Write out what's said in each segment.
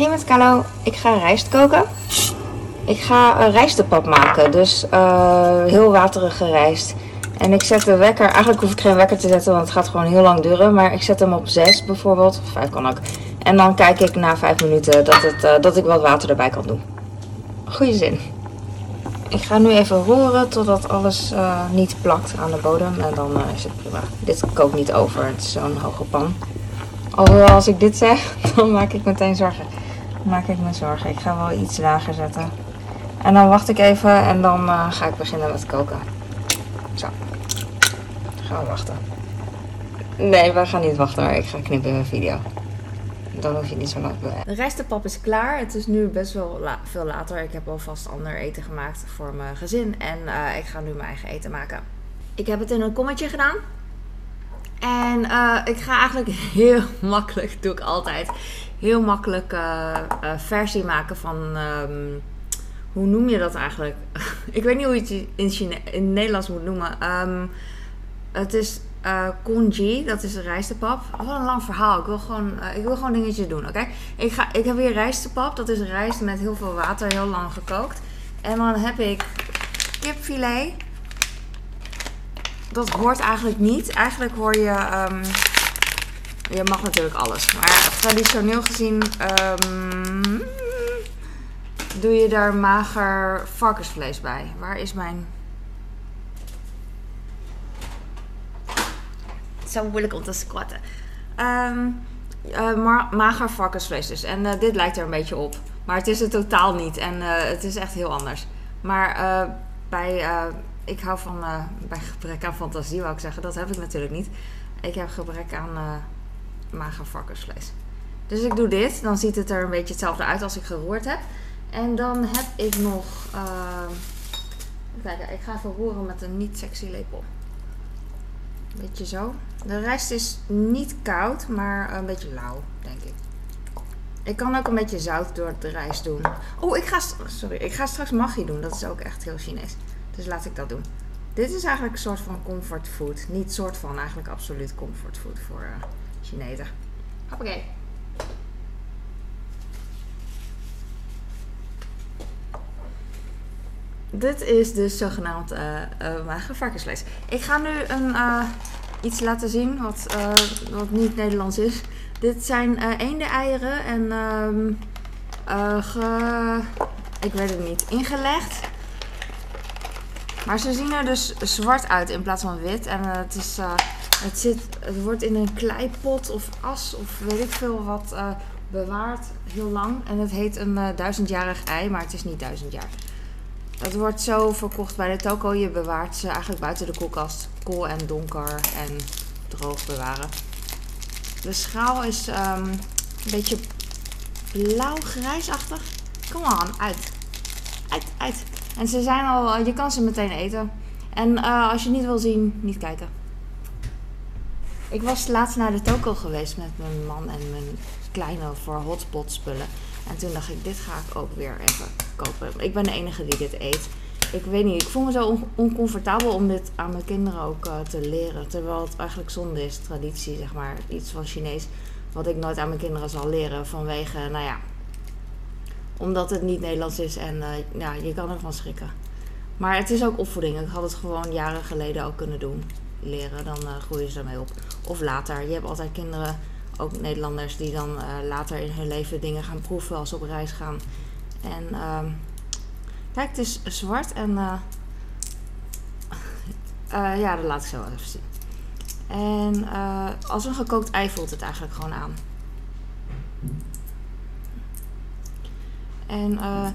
Hey met ik ga rijst koken. Ik ga uh, rijstepap maken, dus uh, heel waterige rijst. En ik zet de wekker, eigenlijk hoef ik geen wekker te zetten, want het gaat gewoon heel lang duren. Maar ik zet hem op 6 bijvoorbeeld, 5 kan ook. En dan kijk ik na 5 minuten dat, het, uh, dat ik wat water erbij kan doen. Goeie zin. Ik ga nu even roeren totdat alles niet plakt aan de bodem en dan is het prima. Dit kookt niet over, het is zo'n hoge pan. Alhoewel als ik dit zeg, dan maak ik meteen zorgen. Dan maak ik me zorgen. Ik ga wel iets lager zetten. En dan wacht ik even en dan uh, ga ik beginnen met koken. Zo. Gaan we wachten. Nee, we gaan niet wachten, maar ik ga knippen in mijn video. Dan hoef je niet zo lang te De rijstepap is klaar. Het is nu best wel veel later. Ik heb alvast ander eten gemaakt voor mijn gezin. En uh, ik ga nu mijn eigen eten maken. Ik heb het in een kommetje gedaan. En uh, ik ga eigenlijk heel makkelijk, doe ik altijd, heel makkelijk uh, uh, versie maken van, um, hoe noem je dat eigenlijk? ik weet niet hoe je het in, in Nederlands moet noemen. Um, het is congee, dat is rijstepap. Wat een lang verhaal. Ik wil gewoon, ik wil gewoon dingetjes doen, oké? Ik Ik, ik heb hier rijstepap. Dat is rijst met heel veel water, heel lang gekookt. En dan heb ik kipfilet dat hoort eigenlijk niet. Eigenlijk hoor je. Um, je mag natuurlijk alles. Maar traditioneel gezien. Um, doe je daar mager varkensvlees bij. Waar is mijn. Zo moeilijk om te squatten. Um, uh, mager varkensvlees dus. En uh, dit lijkt er een beetje op. Maar het is het totaal niet. En uh, het is echt heel anders. Maar bij ik hou van, uh, bij gebrek aan fantasie wou ik zeggen, dat heb ik natuurlijk niet. Ik heb gebrek aan uh, mager varkensvlees. Dus ik doe dit, dan ziet het er een beetje hetzelfde uit als ik geroerd heb. En dan heb ik nog, uh, kijk, ik ga even roeren met een niet sexy lepel. Beetje zo. De rest is niet koud, maar een beetje lauw, denk ik. Ik kan ook een beetje zout door de rijst doen. Oh, ik ga, sorry, ik ga straks maggi doen. Dat is ook echt heel Chinees. Dus laat ik dat doen. Dit is eigenlijk een soort van comfort food. Niet soort van, eigenlijk absoluut comfort food voor uh, Chinezen. Hoppakee. Dit is dus zogenaamd uh, uh. Ik ga nu een, iets laten zien wat, wat niet Nederlands is. Dit zijn eenden-eieren en um, ge, ik weet het niet, ingelegd maar ze zien er dus zwart uit in plaats van wit. En uh, het, is, uh, het, zit, het wordt in een kleipot of as of weet ik veel wat uh, bewaard heel lang. En het heet een duizendjarig ei, maar het is niet duizend jaar. Het wordt zo verkocht bij de toko. Je bewaart ze eigenlijk buiten de koelkast. Koel en donker en droog bewaren. De schaal is um, een beetje blauw-grijsachtig. Kom aan, uit. Uit, uit. En ze zijn al, je kan ze meteen eten. En uh, als je niet wil zien, niet kijken. Ik was laatst naar de toko geweest met mijn man en mijn kleine voor hotspot spullen. En toen dacht ik, dit ga ik ook weer even kopen. Ik ben de enige die dit eet. Ik weet niet, ik voel me zo on oncomfortabel om dit aan mijn kinderen ook uh, te leren. Terwijl het eigenlijk zonde is, traditie zeg maar. Iets van Chinees wat ik nooit aan mijn kinderen zal leren vanwege, nou ja, omdat het niet Nederlands is en uh, ja, je kan ervan schrikken. Maar het is ook opvoeding. Ik had het gewoon jaren geleden ook kunnen doen. Leren, dan uh, groeien ze ermee op. Of later. Je hebt altijd kinderen, ook Nederlanders, die dan uh, later in hun leven dingen gaan proeven als ze op reis gaan. En uh, kijk, het is zwart en ja, dat laat ik zo even zien. En als een gekookt ei voelt het eigenlijk gewoon aan. En uh,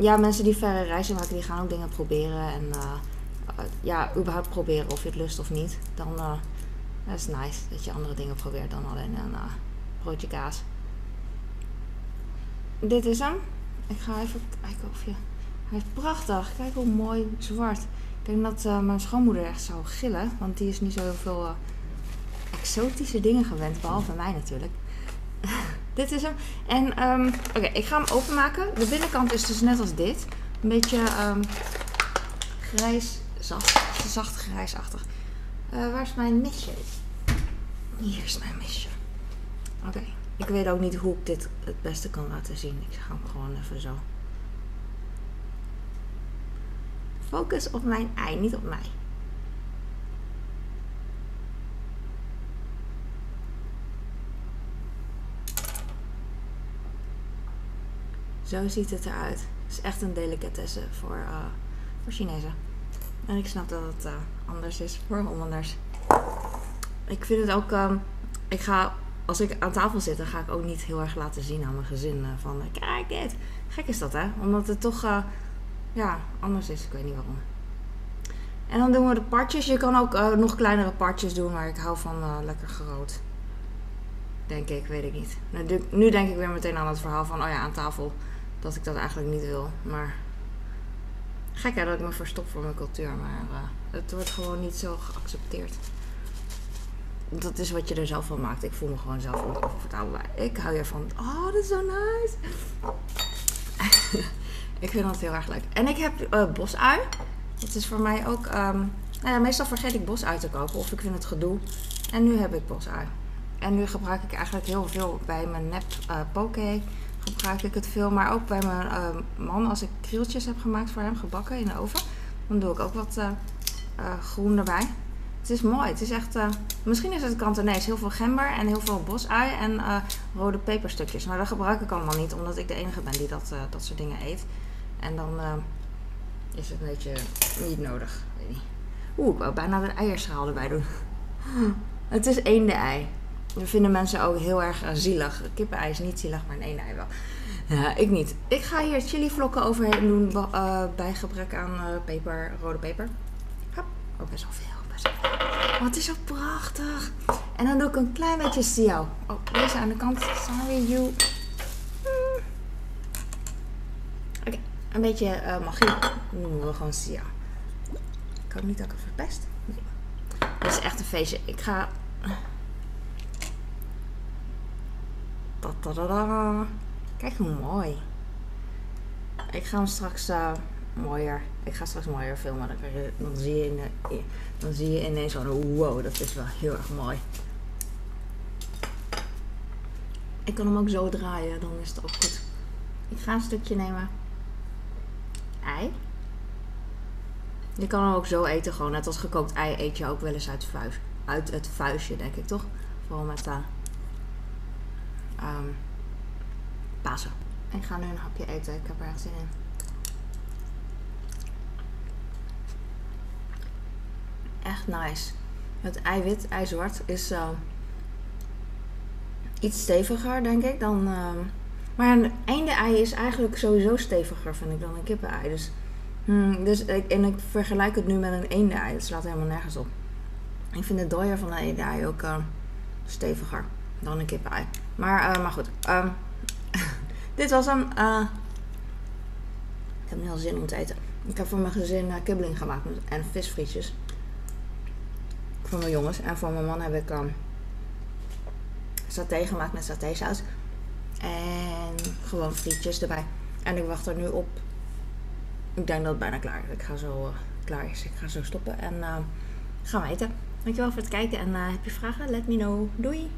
ja, mensen die verre reizen maken, die gaan ook dingen proberen. En uh, ja, überhaupt proberen of je het lust of niet. Dan is het nice dat je andere dingen probeert dan alleen een broodje kaas. Dit is hem. Ik ga even kijken of je... Hij is prachtig. Kijk hoe mooi zwart. Ik denk dat mijn schoonmoeder echt zou gillen. Want die is niet zo heel veel exotische dingen gewend. Behalve mij natuurlijk. Dit is hem. En um, oké, ik ga hem openmaken. De binnenkant is dus net als dit. Een beetje um, grijs, zacht, zacht grijsachtig. Uh, waar is mijn mesje? Hier is mijn mesje. Oké. Ik weet ook niet hoe ik dit het beste kan laten zien. Ik ga hem gewoon even zo. Focus op mijn ei, niet op mij. Zo ziet het eruit. Het is echt een delicatesse voor, uh, voor Chinezen. En ik snap dat het uh, anders is voor Hollanders. Ik vind het ook. Um, ik ga, als ik aan tafel zit, dan ga ik ook niet heel erg laten zien aan mijn gezin. Uh, van kijk dit. Gek is dat hè? Omdat het toch ja, anders is. Ik weet niet waarom. En dan doen we de partjes. Je kan ook nog kleinere partjes doen, maar ik hou van lekker groot. Denk ik, weet ik niet. Nu denk ik weer meteen aan het verhaal van, oh ja, aan tafel dat ik dat eigenlijk niet wil. Maar gek dat ik me verstop voor mijn cultuur. Maar uh, het wordt gewoon niet zo geaccepteerd. Dat is wat je er zelf van maakt. Ik voel me gewoon zelf oncomfortabel bij. Ik hou ervan. Oh, dat is zo nice. ik vind dat heel erg leuk. En ik heb uh, bosui. Dat is voor mij ook... Um, nou ja, meestal vergeet ik bosui te kopen. Of ik vind het gedoe. En nu heb ik bosui. En nu gebruik ik eigenlijk heel veel bij mijn nep uh, poke gebruik ik het veel. Maar ook bij mijn uh, man, als ik krieltjes heb gemaakt voor hem, gebakken in de oven, dan doe ik ook wat uh, uh, groen erbij. Het is mooi. Het is echt. misschien is het Kantonees. Heel veel gember en heel veel bosui en rode peperstukjes. Maar dat gebruik ik allemaal niet, omdat ik de enige ben die dat, dat soort dingen eet. En dan is het een beetje niet nodig. Weet niet. Oeh, ik wou bijna een eierschaal erbij doen. Het is één de ei. Dat vinden mensen ook heel erg zielig. Kippenei is niet zielig, maar een ei wel. Ja, ik niet. Ik ga hier chilivlokken overheen doen uh, bij gebrek aan uh, peper, rode peper. Hop. Oh, best wel veel. Het is zo prachtig. En dan doe ik een klein beetje siao. Oh, deze aan de kant. Sorry, you. Oké, een beetje uh, magie. Noemen we gewoon siao. Ik hoop niet dat ik het verpest. Dit is echt een feestje. Ik ga Kijk hoe mooi. Ik ga hem straks uh, mooier. Ik ga straks mooier filmen. Dan, zie, je in dan zie je ineens van wow, dat is wel heel erg mooi. Ik kan hem ook zo draaien, dan is het ook goed. Ik ga een stukje nemen. Ei. Je kan hem ook zo eten, gewoon net als gekookt ei eet je ook wel eens uit, uit het vuistje, denk ik toch? Vooral met uh, um, Pasen. Ik ga nu een hapje eten. Ik heb er echt zin in. Echt nice. Het eiwit, ijzwart, is uh, iets steviger, denk ik, dan... Uh, maar een eende-ei is eigenlijk sowieso steviger, vind ik, dan een kippen-ei. Dus, hmm, dus ik, en ik vergelijk het nu met een eende-ei. Dat slaat helemaal nergens op. Ik vind de dooier van een eende-ei ook steviger dan een kippen-ei. Maar, uh, maar goed. Um, dit was hem. Uh, ik heb nu heel zin om te eten. Ik heb voor mijn gezin uh, kibbeling gemaakt en visfrietjes. Voor mijn jongens. En voor mijn man heb ik um, saté gemaakt met satésaus. En gewoon frietjes erbij. En ik wacht er nu op. Ik denk dat het bijna klaar is. Ik ga zo klaar is. Ik ga zo stoppen en gaan we eten. Dankjewel voor het kijken. En heb je vragen? Let me know. Doei!